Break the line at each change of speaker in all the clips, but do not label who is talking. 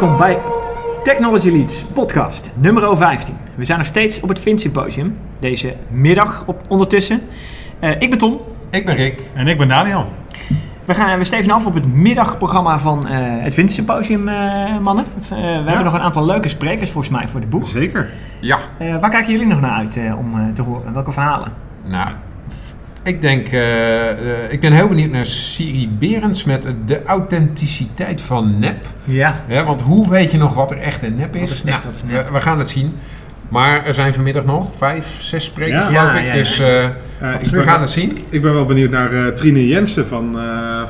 Welkom bij Technology Leads podcast nummer 15. We zijn nog steeds op het Vint Symposium deze middag op, ondertussen. Uh, ik ben Tom.
Ik ben Rick.
En ik ben Daniel.
We, gaan, we steven af op het middagprogramma van uh, het Vint Symposium, uh, mannen. we ja. hebben nog een aantal leuke sprekers volgens mij voor de boek.
Zeker.
Ja.
waar kijken jullie nog naar uit om te horen? Welke verhalen?
Nou, ik denk, uh, ik ben heel benieuwd naar Siri Berends met de authenticiteit van nep.
Ja.
ja. Want hoe weet je nog wat er echt een nep is?
is, nou, is nep?
We, we, gaan het zien. Maar er zijn vanmiddag nog vijf, zes sprekers, ja. geloof ik. Ja, dus uh, ik we gaan het zien.
Ik ben wel benieuwd naar uh, Trine Jensen van,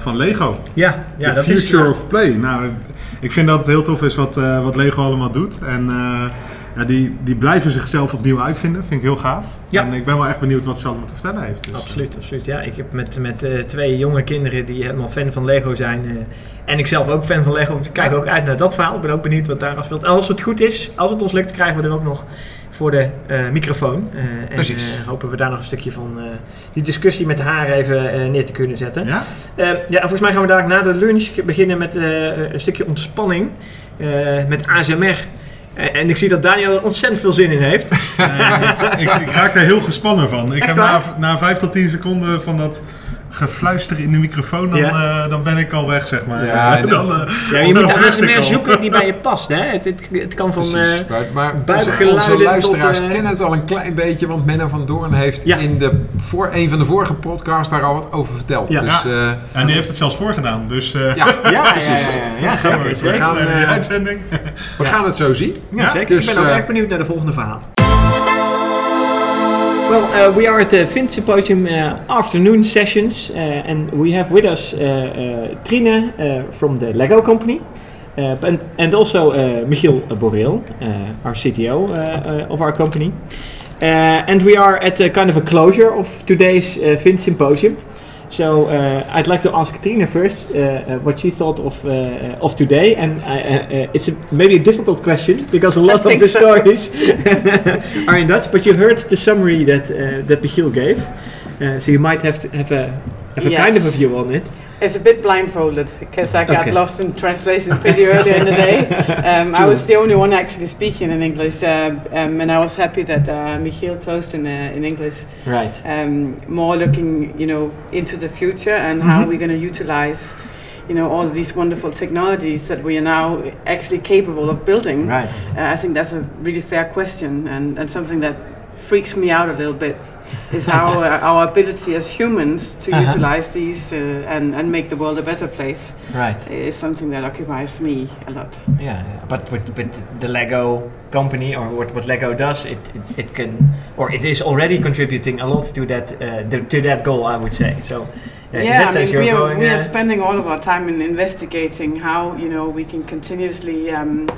van Lego.
Ja, ja
The
dat
Future
is,
of Play. Nou, ik vind dat het heel tof is wat, wat Lego allemaal doet. En ja, die, die blijven zichzelf opnieuw uitvinden. Vind ik heel gaaf. Ja. En ik ben wel echt benieuwd wat ze allemaal te vertellen heeft.
Dus. Absoluut, absoluut. Ja, ik heb met, met uh, twee jonge kinderen die helemaal fan van Lego zijn. Uh, en ik zelf ook fan van Lego. Ik kijk ook uit naar dat verhaal. Ik ben ook benieuwd wat daar speelt. En als het goed is, als het ons lukt, krijgen we er ook nog voor de uh, microfoon.
Precies.
En hopen we daar nog een stukje van die discussie met haar even neer te kunnen zetten.
Ja?
ja, volgens mij gaan we daar na de lunch beginnen met een stukje ontspanning. met ASMR. En ik zie dat Daniel er ontzettend veel zin in heeft.
Uh, ik, ik, raak daar heel gespannen van. Ik heb na, na 5 tot 10 seconden van dat gefluister in de microfoon, dan, ja. uh, dan ben ik al weg, zeg maar.
Ja, dan, uh, ja je moet de ASMR zoeken die bij je past. Hè? Het, het, het kan van uh,
maar onze, onze luisteraars tot, kennen het al een klein beetje, want Menno van Doorn heeft ja. in de, voor een van de vorige podcasts daar al wat over verteld.
Ja.
Dus,
ja. en die heeft het zelfs voorgedaan. Dus,
ja. ja, precies. Ja,
zeker. We, we gaan, uitzending.
we gaan het zo zien.
Ja, zeker. Dus, ik ben ook erg benieuwd naar de volgende verhaal. Well, uh, we are at the Vint Symposium uh, afternoon sessions, uh, and we have with us uh, uh, Trine uh, from the Lego company, and, and, also Michiel Boreel, our CTO of our company. and we are at a kind of a closure of today's Vint Symposium. So uh, I'd like to ask Tina first uh, uh, what she thought of uh, uh, of today, and uh, it's a, maybe a difficult question because a lot of the so. stories are in Dutch. But you heard the summary that that Michiel gave, so you might have to have a have a yes. kind of a view on it.
It's a bit blindfolded because I got okay. lost in translation pretty early in the day. Um, I was the only one actually speaking in English, uh, um, and I was happy that uh, Michiel closed in uh, in English.
Right.
Um, more looking, you know, into the future and how we're going to utilize, you know, all these wonderful technologies that we are now actually capable of building.
Right.
Uh, I think that's a really fair question and, and something that freaks me out a little bit is our our ability as humans to uh-huh. utilize these uh, and and make the world a better place.
Right,
is something that occupies me a lot.
Yeah, yeah. but with with the Lego company or what, what Lego does, it, it, it can or it is already contributing a lot to that uh, the, to that goal, I would say. So.
Uh, yeah, I mean, we, are, we are uh, spending all of our time in investigating how you know we can continuously um,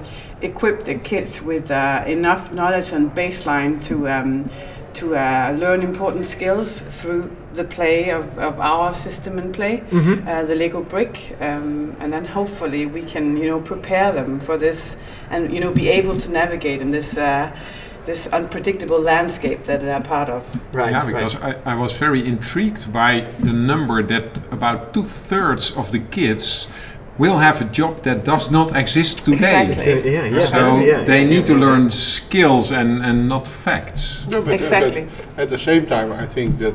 equip the kids with uh, enough knowledge and baseline to um, to uh, learn important skills through the play of, of our system and play, mm-hmm. uh, the Lego brick, um, and then hopefully we can you know prepare them for this and you know be able to navigate in this. Uh, this unpredictable landscape that they're part of.
Right. Yeah, because right. I, I was very intrigued by the number that about two thirds of the kids will have a job that does not exist today.
Exactly.
Yeah, yeah,
so
yeah,
they need to learn skills and, and not facts.
No, but, exactly.
Uh, but at the same time, I think that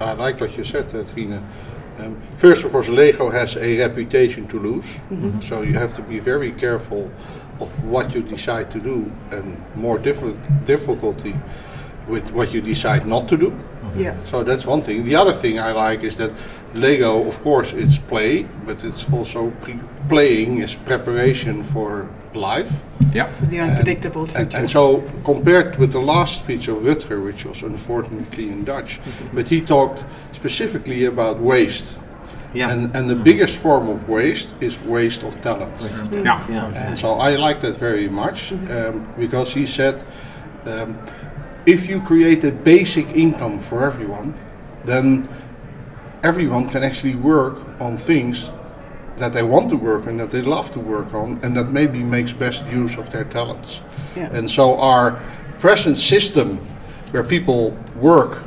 I like what you said, uh, Trine. Um, first, of course, Lego has a reputation to lose, mm-hmm. so you have to be very careful of what you decide to do, and more diff- difficulty with what you decide not to do.
Yeah.
So that's one thing. The other thing I like is that Lego, of course, it's play, but it's also pre- playing is preparation for life.
Yeah.
For the unpredictable
and, and, and, so, compared with the last speech of Rutger, which was unfortunately in Dutch, mm-hmm. but he talked specifically about waste.
Yeah.
And, and the biggest form of waste is waste of talent.
Waste. Yeah.
yeah. And so I like that very much um, because he said um, if you create a basic income for everyone, then everyone can actually work on things that they want to work and that they love to work on and that maybe makes best use of their talents.
Yeah.
And so our present system where people work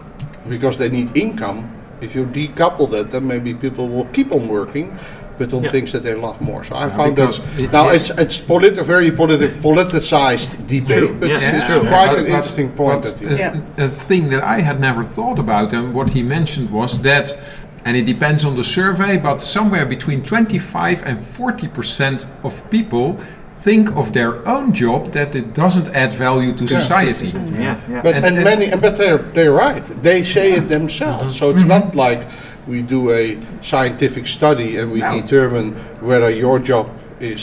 because they need income, if you decouple that, then maybe people will keep on working but on
Yeah.
things that they love more. So I
Yeah,
found that
it
now
is-
it's it's politi- very politi- politicized debate, but
Yes,
it's
it's true.
quite
But-
an
but-
interesting point.
but
that
a, a thing that I had never thought about, and what he mentioned was that, and it depends on the survey, but somewhere between 25 and 40 percent of people think of their own job that it doesn't add value to society.
Yeah, yeah.
But
And-
and,
and-
many, and but they're they're right. They say it themselves. So it's not like we do a scientific study and we
No.
determine whether your job is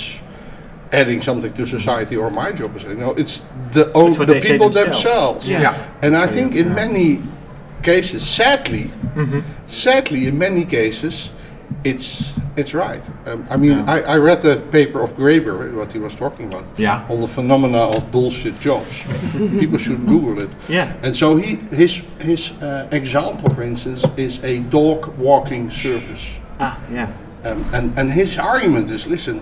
adding something to society or my job is. No, it's the own,
It's
the people
themselves.
themselves.
Yeah.
And I think in many cases, sadly,
Mm-hmm.
sadly, in many cases, it's it's right. Um, I mean, I, I read the paper of Graeber, what he was talking about,
Yeah.
on the phenomena of bullshit jobs. People should Google it.
Yeah.
And so he his his uh, example, for instance, is a dog walking service.
Ah, yeah.
Um, and and his argument is, listen,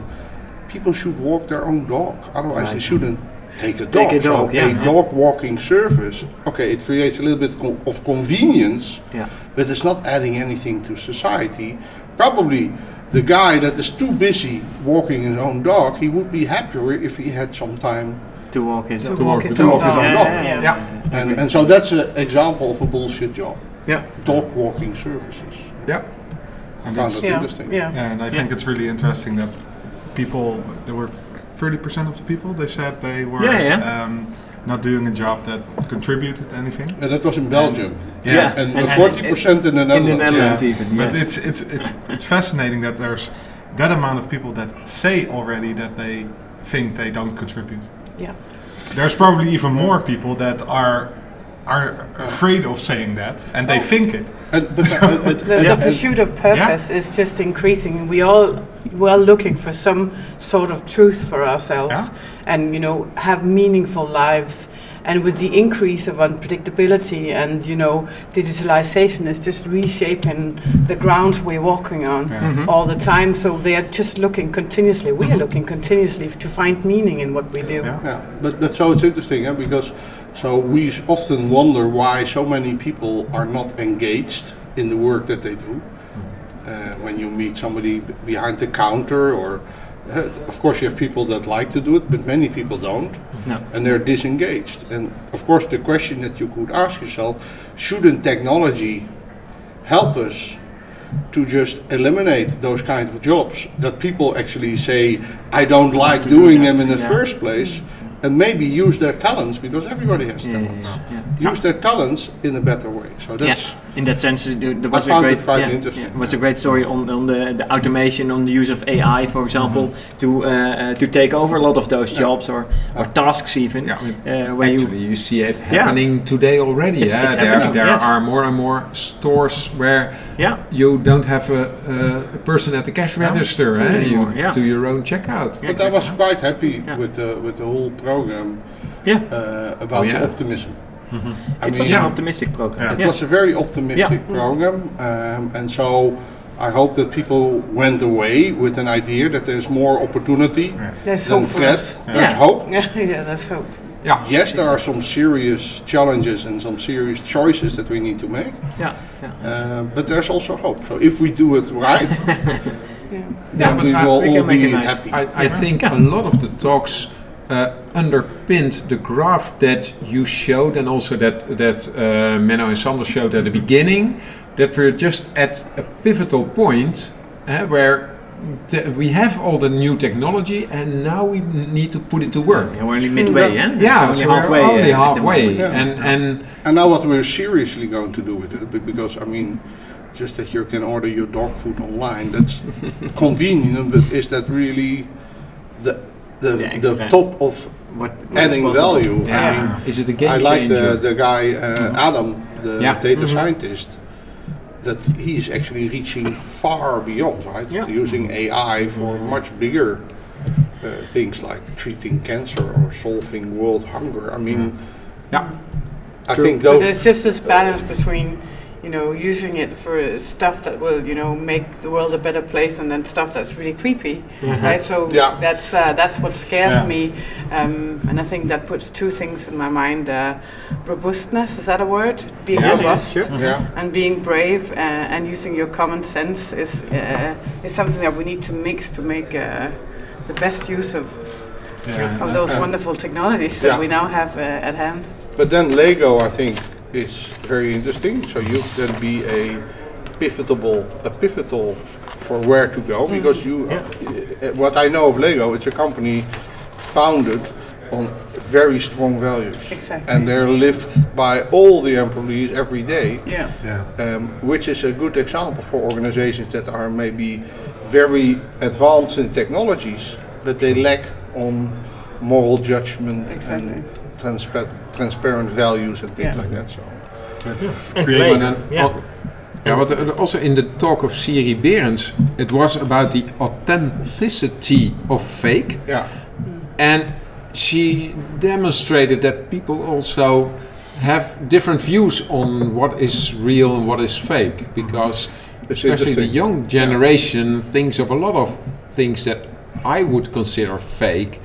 people should walk their own dog. Otherwise, they shouldn't take a dog.
Take a dog,
so
yeah,
a
yeah.
dog walking service, okay, it creates a little bit of convenience,
Yeah.
but it's not adding anything to society. Probably the guy that is too busy walking his own dog, he would be happier if he had some time.
To walk his
To
To
walk
walk
his
the
own
dog.
dog.
Yeah,
yeah,
Yeah.
And, and so that's an example of a bullshit job.
Yeah.
Dog walking services.
Yeah.
I
And
found
that's-
that
Yeah.
interesting.
Yeah.
Yeah, and I think it's really interesting that people, there were 30% of the people, they said they were
Yeah, yeah.
Um, not doing a job that contributed anything.
And that was in Belgium.
Yeah.
And
And-
forty percent in the
In
Netherlands.
the Netherlands even,
But it's, it's, it's, it's fascinating that there's that amount of people that say already that they think they don't contribute.
Yeah.
There's probably even more people that are are afraid of saying that and they think it.
And, but, uh,
The,
and-
the pursuit of purpose is just increasing. We all we are looking for some sort of truth for ourselves,
Yeah.
and you know have meaningful lives. And with the increase of unpredictability and you know digitalization is just reshaping the ground we're walking on
Yeah.
Mhm.
all the time. So they are just looking continuously. We are looking continuously to find meaning in what we do.
Yeah.
Yeah, but, but so it's interesting eh, because so we often wonder why so many people are not engaged in the work that they do. Uh, when you meet somebody behind the counter, or uh, of course you have people that like to do it, but many people don't,
No.
and they're disengaged. And of course, the question that you could ask yourself: Shouldn't technology help us to just eliminate those kind of jobs that people actually say I don't like doing them in the
yeah.
first place and maybe use their talents because everybody has
mm-hmm. yeah,
talents. Use their talents in a better way. So that's.
In that sense, there, there was a
found
great,
it quite
yeah,
interesting.
yeah, was a great story on, on the, the automation, on the use of AI, for example, to uh, uh, to take over a lot of those jobs or, or tasks even.
Yeah, I
Uh, where you
Actually, you see it happening today already.
It's-
yeah?
it's
there
happening,
there
yes.
are more and more stores where
yeah
you don't have a, a, a person at the cash
No,
register.
not
eh?
anymore,
You
yeah.
do your own checkout.
Yeah,
but I was quite happy
Yeah.
with the with the whole program
yeah
uh, about
Oh, yeah?
Optimism I
it was an optimistic program.
Yeah.
It
Yeah.
was a very optimistic
Yeah.
program, um, and so I hope that people went away with an idea that there's more opportunity
There's
than threat. There's
Yeah.
hope.
Yeah, that's hope.
Yeah.
Yes, there are some serious challenges and some serious choices that we need to make,
Yeah, yeah.
uh, but there's also hope. So if we do it right,
Yeah.
then we
I-
will
we
all be
nice.
happy.
I, I think a lot of the talks uh, underpinned the graph that you showed, and also that that uh, Menno and Sander showed at the beginning. That we're just at a pivotal point uh, where t- we have all the new technology, and now we need to put it to work.
Yeah, we're only midway, yeah?
Yeah,
It's
so
only
we're only
uh,
halfway.
Yeah.
and and
And now what we're seriously going to do with it, because I mean, just that you can order your dog food online, that's convenient, but is that really the the,
Yeah,
the top of
What, what is
adding
possible.
value? I mean,
is it a game
I like
changer?
the, the guy uh, Adam, the
Yeah.
data scientist, that he is actually reaching far beyond, right?
Yeah.
Using AI for much bigger uh, things like treating cancer or solving world hunger. I mean,
yeah,
I
True.
think
But
those.
there's just this balance between, you know, using it for stuff that will, you know, make the world a better place, and then stuff that's really creepy,
Mhm.
right? So
Yeah.
that's uh, that's what scares
Yeah.
me, um, and I think that puts two things in my mind: uh, robustness is that a word? Being
Yeah, yeah,
robust
sure.
Yeah.
and being brave uh, and using your common sense is uh, is something that we need to mix to make uh, the best use of,
Yeah,
of those
Yeah.
wonderful technologies
Yeah.
that we now have uh, at hand.
But then Lego, I think, is very interesting. So you can be a pivotal, a pivotal for where to go because you. uh, what I know of Lego, it's a company founded on very strong values,
Exactly.
and they're lived by all the employees every day.
Yeah.
yeah.
um, which is a good example for organizations that are maybe very advanced in technologies, but they lack on moral judgment
Exactly.
and transpa- transparent values and things
Yeah.
like that. So,
And
Create
play. Yeah.
al- yeah, but uh, also in the talk of Siri Berends, it was about the authenticity of fake,
yeah,
and she demonstrated that people also have different views on what is real and what is fake, because
it's
especially the young generation thinks of a lot of things that I would consider fake.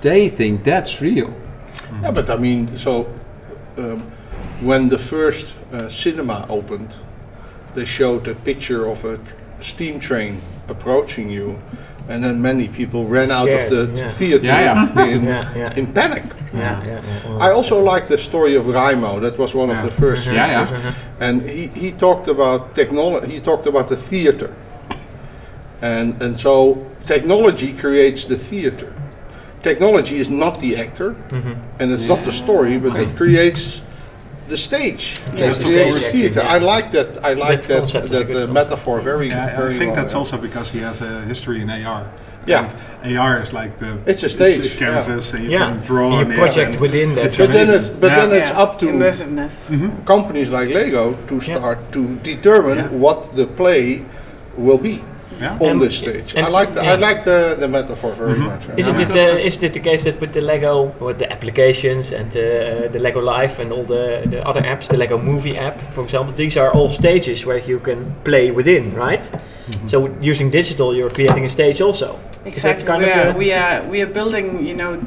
They think that's real.
Yeah, but I mean, so um, when the first uh, cinema opened, they showed a picture of a tr- steam train approaching you, and then many people ran out of the
yeah.
theater
Yeah,
In,
Yeah, yeah.
in panic.
Yeah, yeah, yeah.
I also like the story of Raimo. That was one of the first.
Yeah, yeah.
And he, he talked about technology. He talked about the theater. And and so technology creates the theater. Technology is not the actor, and it's not the story, but it creates the stage. It
the stage,
the theater.
actually,
I like that. I like
That
that
concept is
that, uh, metaphor very
Yeah,
very
I think
well,
that's
yeah.
also because he has a history in AR.
Yeah.
And AR is like the
It's a stage,
It's a canvas, and you
Yeah.
can draw
You
on it
project within that.
it's
But then it's but
Yeah.
then it's up to
immersiveness.
companies like Lego to start to determine
Yeah.
what the play will be.
Yeah.
on
And-
this stage. I like the, I like the, the metaphor very much.
Is
yeah.
it uh, is it the case that with the Lego, with the applications and uh, the Lego Live and all the, the other apps, the Lego Movie app, for example, these are all stages where you can play within, right? So using digital, you're creating a stage also.
Exactly.
kind
We
of
are, we are we are building, you know,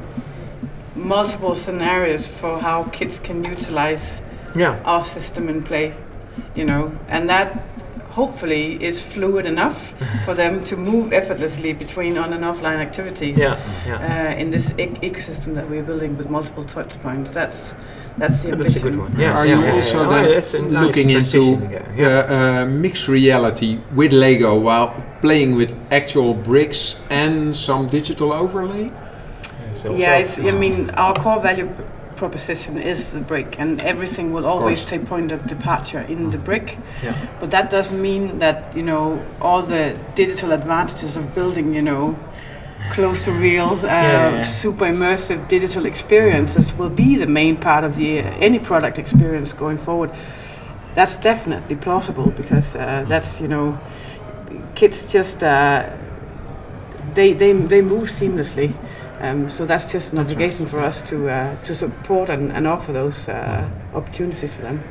multiple scenarios for how kids can utilize
Yeah.
our system in play, you know, and that hopefully is fluid enough for them to move effortlessly between on and offline activities
Yeah. Yeah.
uh, in this ec- ecosystem that we're building with multiple touch points. That's that's the
Yeah, that's a
ambition.
good one. Yeah.
Are
yeah,
you
yeah,
also
yeah.
then
Oh, that's nice
looking into
transition. Yeah.
uh, uh, mixed reality with Lego while playing with actual bricks and some digital overlay?
So-
Yeah,
so-
it's, I mean, our core value p- proposition is the brick, and everything will always
course.
take point of departure in the brick.
Yeah.
But that doesn't mean that you know all the digital advantages of building, you know, close to real, uh,
yeah, yeah.
super immersive digital experiences will be the main part of the uh, any product experience going forward. That's definitely plausible because uh, that's you know, kids just uh, they they they move seamlessly. Um, so that's just an obligation for us to uh, to support and, and offer those uh, opportunities for them.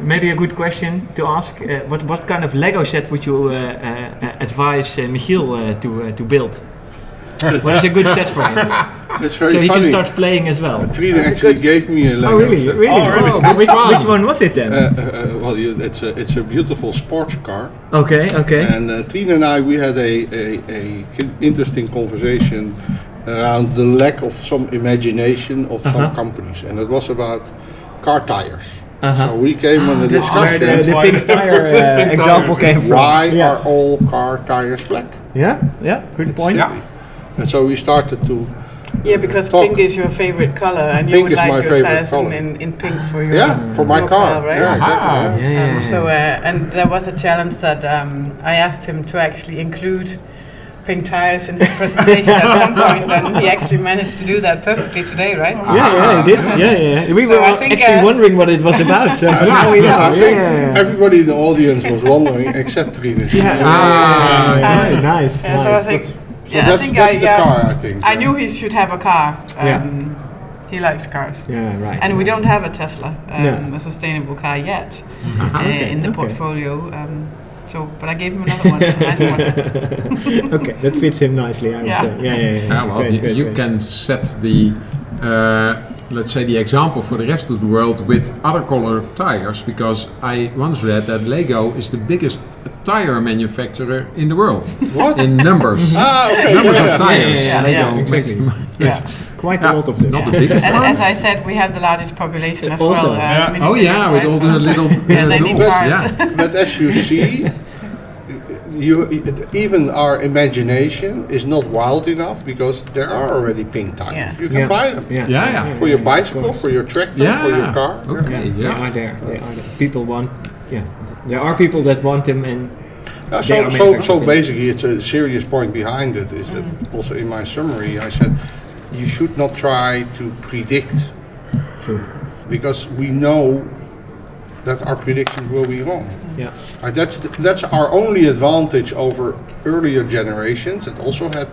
Maybe a good question to ask. Uh, what what kind of Lego set would you uh, uh, advise uh, Michiel uh, to uh, to build? What is a good set for him?
It's very
so he can start playing as well.
Trine actually gave me a Lego
Oh really?
set.
Really?
Oh, really?
Oh, which,
fun.
which one was it then?
Uh, uh, uh, well, it's a it's a beautiful sports car,
okay, okay.
and uh, Trine and I we had a, a, a interesting conversation around the lack of some imagination of some
Uh-huh.
companies, and it was about car tires.
Uh-huh.
So we came on the
That's where
discussion.
the, the
why
pink
the-
tire
pink
uh,
tire
example
thing.
came from.
Why
yeah.
are all car tires black?
yeah, yeah, good point.
Yeah.
And so we started to
Yeah, because
Talk.
pink is your favorite color, and you would
is
like
my
your
favorite
tires in,
color.
in, in pink for your
yeah for my
your
car,
right?
Yeah, exactly.
Ah.
yeah.
Yeah, yeah,
Um, so, uh, and there was a challenge that um, I asked him to actually include pink tires in his presentation at some point, and he actually managed to do that perfectly today, right?
yeah, yeah, he did. Yeah, yeah. We
So
were
I think,
actually
uh,
wondering what it was about. So now we know.
I
Yeah,
think
yeah, yeah.
everybody in the audience was wondering except Trine.
Yeah.
Ah,
yeah,
And-
nice.
And so I
nice.
think,
So
yeah, I
that's,
think
that's
I,
the
yeah,
car, I think.
I knew he should have a car. Um,
Yeah.
He likes cars.
Yeah, right.
And we don't have a Tesla, um, no. a sustainable car yet, uh, okay, in the okay. portfolio. Um, so, but I gave him another one, nice one.
okay, that fits him nicely. I would yeah. say. Yeah, yeah, yeah. yeah
well, great, you, great, you great. can set the. Uh, let's say the example for the rest of the world with other color tires because I once read that Lego is the biggest tire manufacturer in the world.
What?
In numbers.
ah, okay.
Numbers
yeah,
of tires.
Yeah,
Lego
exactly.
makes the
yeah. Quite a lot of them.
Not the biggest
and
ones.
As I said, we have the largest population as
also,
well. Uh,
yeah. Oh yeah, with all the little
yeah, they cars.
But as you see, you even our imagination is not wild enough because there are already pink tires.
Yeah.
You can
Yeah.
buy them
Yeah, yeah.
for your bicycle, for your tractor,
Yeah.
for your car.
Okay,
Yeah, they are there. They are there. People want. Yeah, there are people that want them, and
Uh, so, so, so basically, it's a serious point behind it. Is that also in my summary? I said you should not try to predict
true.
because we know that our predictions will be wrong.
Yeah,
Uh, that's th- that's our only advantage over earlier generations that also had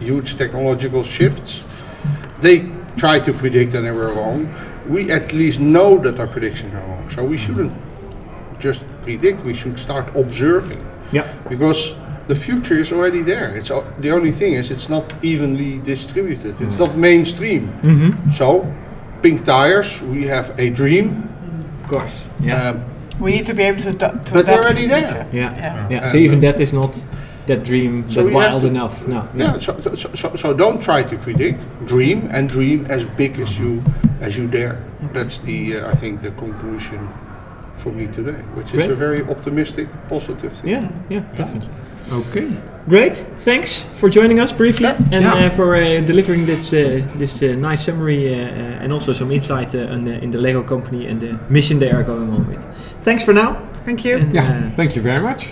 huge technological shifts. They tried to predict and they were wrong. We at least know that our predictions are wrong, so we shouldn't just predict. We should start observing
yeah,
because the future is already there. It's o- the only thing is it's not evenly distributed. It's not mainstream.
mm-hmm.
So, pink tires. We have a dream.
of course. Yeah,
Um,
We need to be able to, do, to
But they're already there.
future.
yeah,
Yeah.
yeah.
Uh,
So even that is not that dream
So
that
we have
wild
to-
enough. No,
Yeah, so, so, so, so don't try to predict. Dream and dream as big as you as you dare. That's the uh, I think the conclusion for me today, which is
Great.
a very optimistic, positive thing.
Yeah, yeah, definitely.
Okay.
Great, thanks for joining us briefly
Yeah.
and
Yeah.
uh, for uh, delivering this uh, this uh, nice summary uh, uh, and also some insight uh, on the, in the Lego company and the mission they are going on with. Thanks for now.
Thank you.
And,
Ja,
uh,
thank you very much.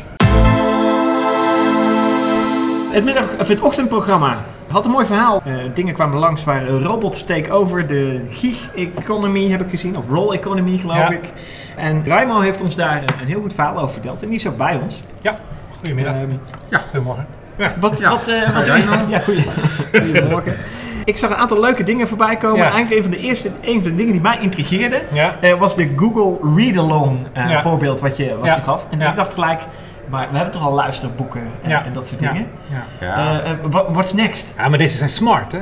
het, middag, of het ochtendprogramma had een mooi verhaal. Eh, dingen kwamen langs waar robots take over, de gig economy heb ik gezien, of roll economy geloof
Ja.
ik. En Raimo heeft ons daar een, een heel goed verhaal over verteld en die is ook bij ons.
Goedemiddag.
Ehm,
Ja.
Goedemorgen.
Wat,
Ja.
wat, eh, wat doe je? Ja. Goedemorgen. Ik zag een aantal leuke dingen voorbij komen.
Ja.
Eigenlijk een van de eerste, een van de dingen die mij intrigeerden,
Ja.
eh, was de Google Read-Along eh,
Ja.
voorbeeld wat je, wat
Ja.
je gaf. En
Ja.
ik dacht gelijk, maar we hebben toch al luisterboeken en,
Ja.
en dat soort dingen.
Ja.
Ja.
What- what's next?
ja, maar deze zijn smart, hè?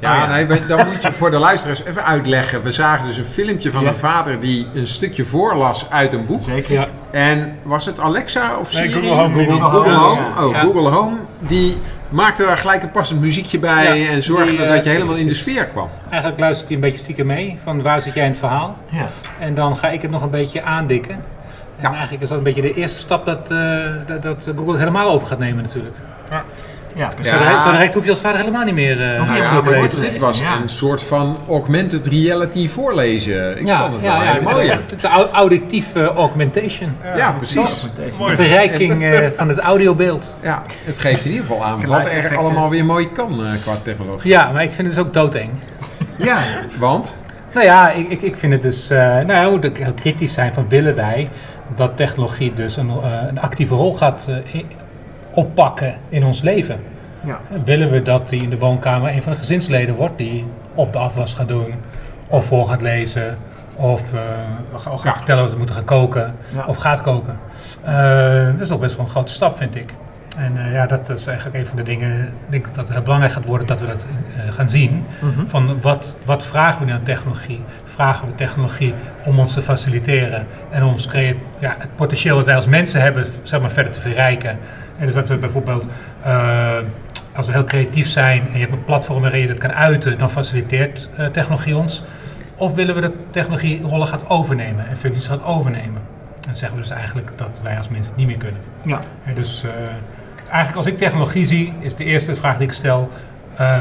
Ja,
Oh, ja.
Nee, dan moet je voor de luisteraars even uitleggen. We zagen dus een filmpje van
Ja.
een vader die een stukje voorlas uit een boek.
Zeker.
Ja.
En was het Alexa of
Nee,
Siri?
Google Home.
Google
Google
Home.
Oh. Google Home. Die maakte daar gelijk een passend muziekje bij
Ja,
en zorgde
die, eh,
dat je helemaal in de sfeer kwam.
Eigenlijk luistert hij een beetje stiekem mee van waar zit jij in het verhaal.
Ja.
En dan ga ik het nog een beetje aandikken. En
Ja.
eigenlijk is dat een beetje de eerste stap dat, eh, dat, dat Google het helemaal over gaat nemen natuurlijk.
Ja, precies.
Zo direct- Zo direct hoef je als vader helemaal niet meer
Hoef je
Nou
Ja,
ja,
voor
maar
lezen.
dit, was
Ja.
een soort van augmented reality voorlezen. Ik vond het wel.
Het is au- auditief augmentation.
Ja, precies.
Mooi.
Verrijking eh, van het audiobeeld.
Ja, het geeft in ieder geval aan wat er allemaal weer mooi kan eh, qua technologie.
Ja, maar ik vind het dus ook doodeng.
Ja,
Want,
Nou ja, ik, ik, ik vind het dus, eh nou ja, we moeten heel kritisch zijn van willen wij dat technologie dus een, eh, een actieve rol gaat eh, i- oppakken in ons leven.
Ja.
Willen we dat die in de woonkamer een van de gezinsleden wordt die of de afwas gaat doen, of voor gaat lezen, of eh, gaat
Ja.
vertellen dat we moeten gaan koken,
Ja.
of gaat koken. Eh, dat is toch best wel een grote stap, vind ik. En eh, ja, dat is eigenlijk een van de dingen, ik denk dat het heel belangrijk gaat worden dat we dat gaan zien.
Mhm.
Van wat, wat vragen we nu aan technologie? Vragen we technologie om ons te faciliteren en ons ja, het potentieel dat wij als mensen hebben, zeg maar, verder te verrijken. En dus dat we bijvoorbeeld, eh, als we heel creatief zijn en je hebt een platform waarin je dat kan uiten, dan faciliteert eh, technologie ons. Of willen we dat technologie rollen gaat overnemen en functies gaat overnemen? Dan zeggen we dus eigenlijk dat wij als mensen het niet meer kunnen.
Ja.
Dus eh, eigenlijk als ik technologie zie, is de eerste vraag die ik stel,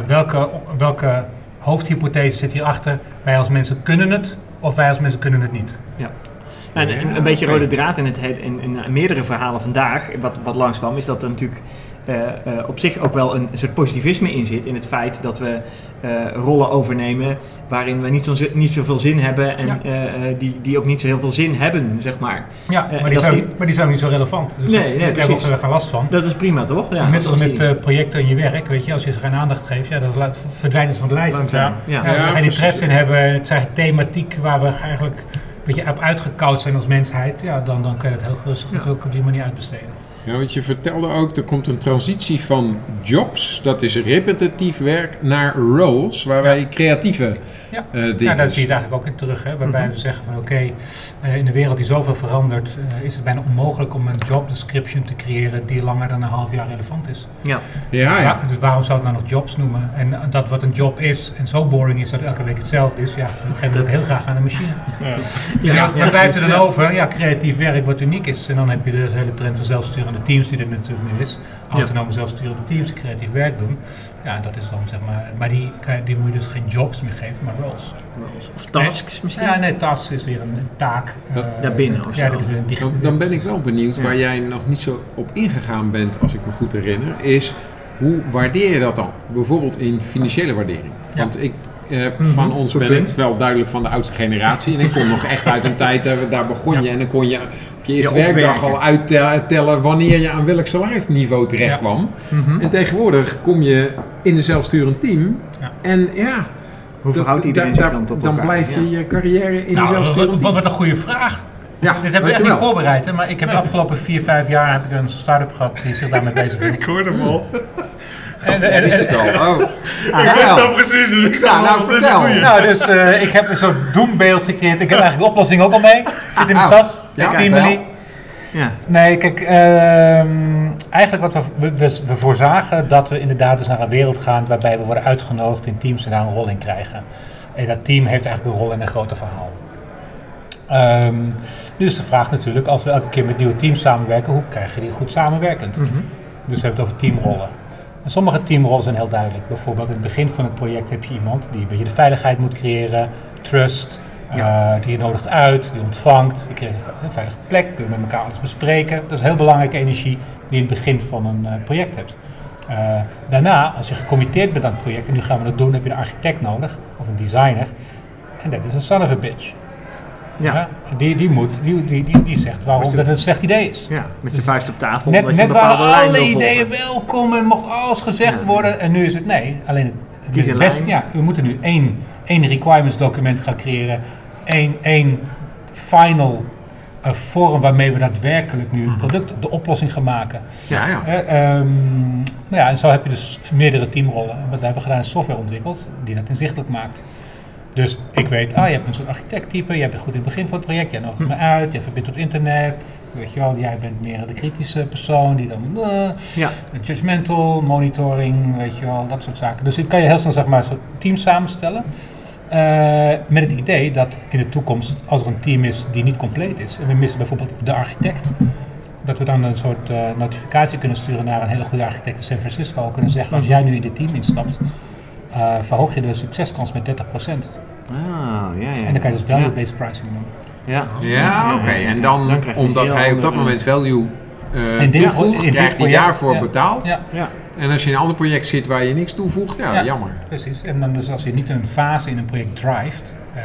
welke, welke hoofdhypothese zit hierachter? Wij als mensen kunnen het of wij als mensen kunnen het niet?
Ja, En
Ja,
een, een beetje rode draad in, het, he- in, in meerdere verhalen vandaag, wat, wat langskwam, is dat er natuurlijk eh, eh, op zich ook wel een soort positivisme in zit. In het feit dat we eh, rollen overnemen waarin we niet, zo, niet zoveel zin hebben en
Ja.
eh, eh, die, die ook niet zo heel veel zin hebben, zeg maar.
Ja,
Eh,
maar, die
dat
zijn,
die-
maar die zijn niet zo relevant. Dus
Nee,
daar hebben we geen last van.
Dat is prima, toch? Ja,
net
zoals
als met
die-
eh, projecten in je werk, weet je, als je ze geen aandacht geeft, ja, dan verdwijnen ze van de lijst.
Langzaam. Ja.
Ja, we
Ja,
er geen interesse in hebben, het eigenlijk thematiek waar we eigenlijk beetje op uitgekoud zijn als mensheid, ja, dan, dan kun je het heel rustig
Ja.
ook op die manier uitbesteden.
Ja, want je vertelde ook, er komt een transitie van jobs, dat is repetitief werk, naar roles, waar wij creatieve
Ja.
eh.
Ja, daar zie je het eigenlijk ook in terug, hè, waarbij
Mhm.
we zeggen van oké, eh, in de wereld die zoveel verandert, eh, is het bijna onmogelijk om een job description te creëren die langer dan een half jaar relevant is.
ja.
Ja, ja.
Wa- Dus waarom zou het nou nog jobs noemen? En dat wat een job is en zo boring is dat het elke week hetzelfde is, ja, dat geven we ook heel graag aan de machine.
Ja.
Ja,
ja,
wat blijft er dan
ja.
over? Ja, creatief werk wat uniek is. En dan heb je de hele trend van zelfsturende teams die er natuurlijk nu is. Autonome zelfsturende teams creatief werk doen. Ja, dat is dan zeg maar... Maar die, die moet je dus geen jobs meer geven, maar roles.
Of tasks misschien?
Ja, nee, task is weer een, een taak.
Dat-
eh,
Daarbinnen of
Ja,
zo.
dat is weer
Dan, dan ben ik wel benieuwd,
Ja.
waar jij nog niet zo op ingegaan bent, als ik me goed herinner, is hoe waardeer je dat dan? Bijvoorbeeld in financiële waardering.
Ja.
Want eh,
Mhm,
van ons
goed
ben
punt.
ik wel duidelijk van de oudste generatie. En ik kom nog echt uit een tijd, eh, daar begon je en dan kon je op je eerste werkdag
opwerken.
al uittellen wanneer je aan welk salarisniveau terecht
Ja.
kwam.
Mhm.
En tegenwoordig kom je in een zelfsturend team
Ja.
en ja,
Hoe
dat-
verhoudt iedereen
da-
zich
da-
dan tot
dan
elkaar?
blijf je
Ja.
je carrière in een
Nou,
zelfsturend
wat,
team.
wat een goede vraag.
Ja,
Dit hebben we echt niet voorbereid, hè? maar ik heb de afgelopen vier, vijf jaar heb ik een start-up gehad die zich daarmee bezig hield.
Ik hoorde hem al.
En,
Dat
en,
wist ik al. Oh.
Ah,
Ik wist dat precies, dus ik
Ja, nou, vertel.
Nou, dus eh, ik heb een soort doembeeld gecreëerd. Ik heb eigenlijk de oplossing ook al mee. Zit in mijn tas.
Ja,
Team
vertel.
Money.
ja.
Nee, kijk, ehm, eigenlijk wat we, we, voorzagen dat we inderdaad dus naar een wereld gaan waarbij we worden uitgenodigd in teams en daar een rol in krijgen. En dat team heeft eigenlijk een rol in een groter verhaal. Ehm, nu is de vraag natuurlijk, als we elke keer met nieuwe teams samenwerken, hoe krijg je die goed samenwerkend?
Mhm.
Dus we hebben het over teamrollen. En sommige teamrollen zijn heel duidelijk. Bijvoorbeeld in het begin van het project heb je iemand die een beetje de veiligheid moet creëren, trust, eh, die je nodigt uit, die ontvangt, die creëert een veilige plek, kun je met elkaar alles bespreken. Dat is heel belangrijke energie die je in het begin van een eh, project hebt. Eh, daarna, als je gecommitteerd bent aan het project en nu gaan we het doen, heb je een architect nodig of een designer. En dat is een son of a bitch.
Ja.
Die, die, moet, die, die, die, die zegt waarom dat het een slecht idee is.
ja, met zijn vuist op tafel.
Net, net waren alle ideeën welkom en mocht alles gezegd
Ja.
worden. En nu is het nee. Alleen het,
Kies een
best, ja, we moeten nu één, één requirements document gaan creëren. Één, één final eh, vorm waarmee we daadwerkelijk nu
Mhm.
het product, de oplossing gaan maken.
Ja, ja.
Eh, ehm, nou ja, en zo heb je dus meerdere teamrollen. En wat we hebben gedaan is software ontwikkeld die dat inzichtelijk maakt. Dus ik weet, ah, je hebt een soort architecttype, jij bent goed in het begin van het project, jij nodigt me uit, jij verbindt op het internet, weet je wel, jij bent meer de kritische persoon die dan,
Ja.
judgmental, monitoring, weet je wel, dat soort zaken. Dus ik kan je heel snel zeg maar een soort team samenstellen. eh, met het idee dat in de toekomst, als er een team is die niet compleet is, en we missen bijvoorbeeld de architect, dat we dan een soort eh, notificatie kunnen sturen naar een hele goede architect in San Francisco. Kunnen zeggen, als jij nu in dit team instapt, eh, verhoog je de succeskans met 30%.
Ah, ja, ja.
En dan kan je dus
ja.
value-based pricing doen.
Ja,
Ja, oké. En dan, omdat hij op dat moment value eh
In dit
toevoegt,
in
krijgt hij daarvoor
ja.
betaald.
Ja,
Ja.
En als je in een ander project zit waar je niks toevoegt, ja,
Ja.
jammer.
precies. En dan dus als je niet een fase in een project drijft, eh,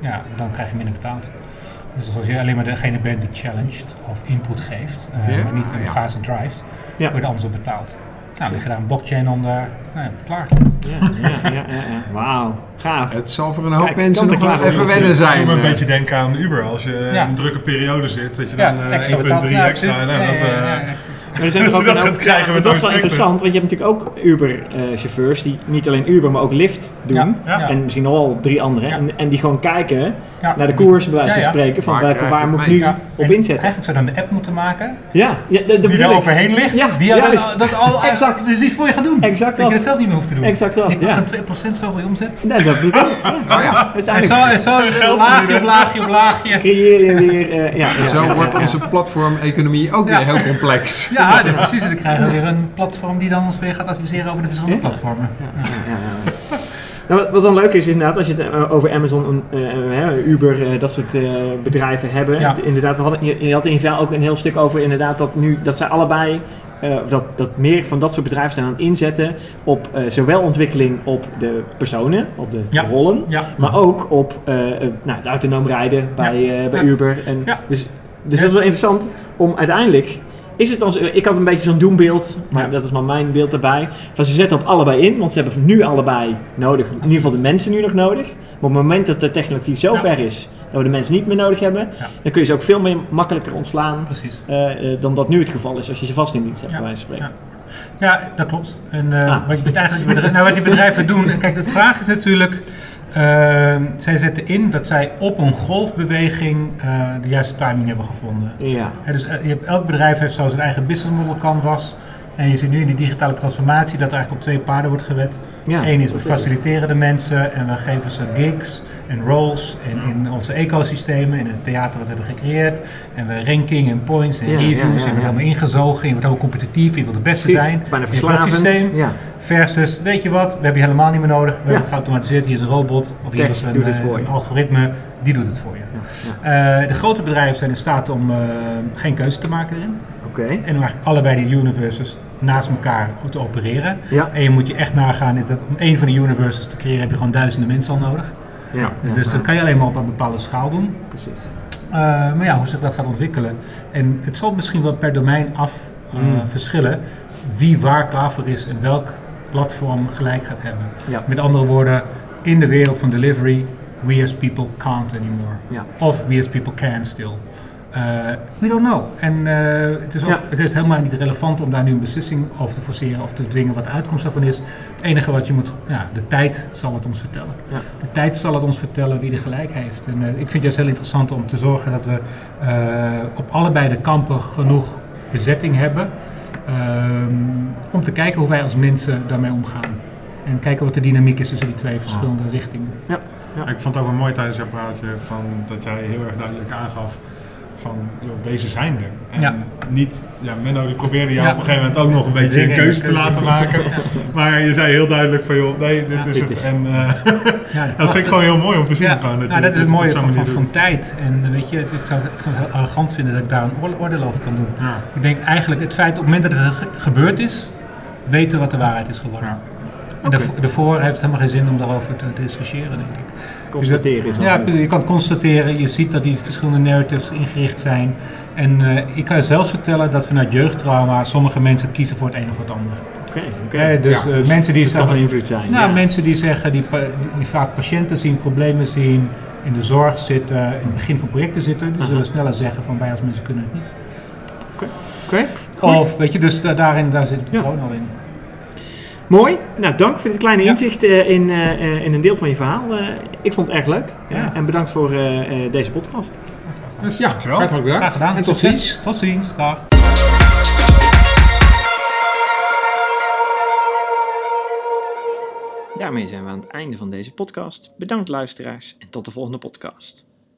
ja, dan krijg je minder betaald. Dus als je alleen maar degene bent die challenged of input geeft, eh,
Ja,
maar niet een
ja.
fase drijft,
Ja.
word je anders op betaald. Nou, daar een blockchain onder, nou ja, klaar.
Ja, ja, ja, ja, ja. Wauw, gaaf.
Het zal voor een hoop
Kijk,
mensen nog wel even wennen zijn.
doet me een
eh.
beetje denken aan Uber. Als je
Ja.
in een drukke periode zit, dat je
Ja,
dan eh,
extra
1,3
betaald. Ja,
extra... dat.
Maar er zijn er
Dat
ook
dat gaat krijgen
dat is wel interessant, want je hebt natuurlijk ook Uber-chauffeurs die niet alleen Uber, maar ook Lyft doen.
Ja,
Ja.
En misschien nog wel drie anderen.
Ja.
En, en die gewoon kijken
Ja.
naar de koers, bij wijze van
Ja, ja.
spreken, van
Waar
welke, moet ik nu
Ja.
op
En
inzetten.
Eigenlijk zou dan de app moeten maken,
Ja, ja de, de
die er overheen ligt,
Ja,
die dan, dat al
Exact.
dus iets voor je gaat doen.
Exact
dat je
dat.
het zelf niet meer hoeft te doen.
Exact dat,
Ik
ja.
dan 2% zoveel je omzet.
Nee, dat bedoel ik. Ja.
Oh.
Dat
En
eigenlijk
zo, en zo laagje op laagje op laagje.
creëer je weer... eh, ja, ja,
Zo wordt onze platform-economie ook weer heel complex.
Ja, nee, precies. En dan krijgen we weer een platform die dan ons weer gaat adviseren over de verschillende
Ja.
platformen.
ja, ja, ja, ja. Nou, wat, dan leuk is inderdaad, als je het over Amazon, uh, Uber, dat soort bedrijven hebben. Ja. Inderdaad, we hadden, je, je had in ieder geval ook een heel stuk over inderdaad dat nu dat zij allebei dat, dat meer van dat soort bedrijven zijn aan het inzetten op zowel ontwikkeling op de personen, op de ja. rollen, ja. maar ook op nou, het autonoom rijden bij, bij Uber. En Dus, dus dat is wel interessant om uiteindelijk. Is het als, ik had een beetje zo'n doembeeld, maar dat is maar mijn beeld erbij. Van ze zetten op allebei in, want ze hebben nu allebei nodig. In ieder geval de mensen nu nog nodig. Maar op het moment dat de technologie zo ver is dat we de mensen niet meer nodig hebben, dan kun je ze ook veel meer makkelijker ontslaan uh, dan dat nu het geval is als je ze vast in dienst hebt, bij wijze van spreken.
Ja, dat klopt. En uh, wat, je nou, wat die bedrijven doen, kijk, de vraag is natuurlijk, zij zetten in dat zij op een golfbeweging de juiste timing hebben gevonden. Ja. dus je hebt, elk bedrijf heeft zo zijn eigen business model canvas. En je ziet nu in die digitale transformatie dat er eigenlijk op twee paarden wordt gewet. Ja, Eén is we faciliteren de mensen en we geven ze gigs en roles en in onze ecosystemen, in het theater dat we hebben gecreëerd. En we ranking en points en reviews en je wordt helemaal ingezogen, je wordt helemaal competitief, je wil de beste zijn. Het
is bijna verslavend.
Ja. Versus, weet je wat, we hebben je helemaal niet meer nodig, we hebben het geautomatiseerd, hier is een robot of hier is een, een, algoritme, die doet het voor je. Uh, de grote bedrijven zijn in staat om uh, geen keuze te maken erin.
Okay.
En om eigenlijk allebei die universes naast elkaar te opereren. Ja. En je moet je echt nagaan, is dat om één van de universes te creëren heb je gewoon duizenden mensen al nodig. Ja, dus dat kan je alleen maar op een bepaalde schaal doen.
Precies.
Uh, maar ja, hoe zich dat gaat ontwikkelen. En het zal misschien wel per domein af mm. verschillen wie waar klaar voor is en welk platform gelijk gaat hebben. Ja. Met andere woorden, in de wereld van delivery, we as people can't anymore. Ja. Of we as people can still. Uh, we don't know. En uh, het, is ook, het is helemaal niet relevant om daar nu een beslissing over te forceren of te dwingen wat de uitkomst daarvan is. Het enige wat je moet, ja, de tijd zal het ons vertellen. Ja. De tijd zal het ons vertellen wie er gelijk heeft. En uh, ik vind het juist heel interessant om te zorgen dat we op allebei de kampen genoeg bezetting hebben. Ehm, om te kijken hoe wij als mensen daarmee omgaan. En kijken wat de dynamiek is tussen die twee verschillende richtingen.
Ja. Ja. Ik vond het ook wel mooi tijdens jouw praatje van dat jij heel erg duidelijk aangaf van, joh, deze zijn er. En niet, ja, Menno die probeerde jou op een gegeven moment ook nog een beetje een keuze te laten maken. Maar je zei heel duidelijk van, joh, nee, dit is het. En uh, dat vind ik gewoon heel mooi om te zien. Gewoon,
dat, nou, dat is het mooie van, van, van, tijd. En weet je, ik zou, ik zou het heel arrogant vinden dat ik daar een oordeel over kan doen. Ik denk eigenlijk, het feit op het moment dat het gebeurd is, weten wat de waarheid is geworden. En daarvoor heeft het helemaal geen zin om daarover te discussiëren, denk ik
constateren is
Ja, je kan constateren, je ziet dat die verschillende narratives ingericht zijn. En uh, ik kan je zelfs vertellen dat vanuit jeugdtrauma sommige mensen kiezen voor het een of het ander.
Oké, okay,
okay. dus uh, mensen die
zeggen, van invloed zijn.
Nou, ja. mensen die zeggen, die, die, vaak patiënten zien, problemen zien, in de zorg zitten, in het begin van projecten zitten, die zullen sneller zeggen van wij als mensen kunnen het niet.
Oké. Okay.
Of weet je, dus daarin daar zit het patroon al in.
Mooi. Nou, dank voor dit kleine inzicht uh, in, uh, in een deel van je verhaal. Uh, ik vond het erg leuk. Ja. En bedankt voor deze podcast.
Dus, ja, hartelijk bedankt. Graag gedaan. En tot ziens.
Tot ziens. Dag.
Daarmee zijn we aan het einde van deze podcast. Bedankt luisteraars en tot de volgende podcast.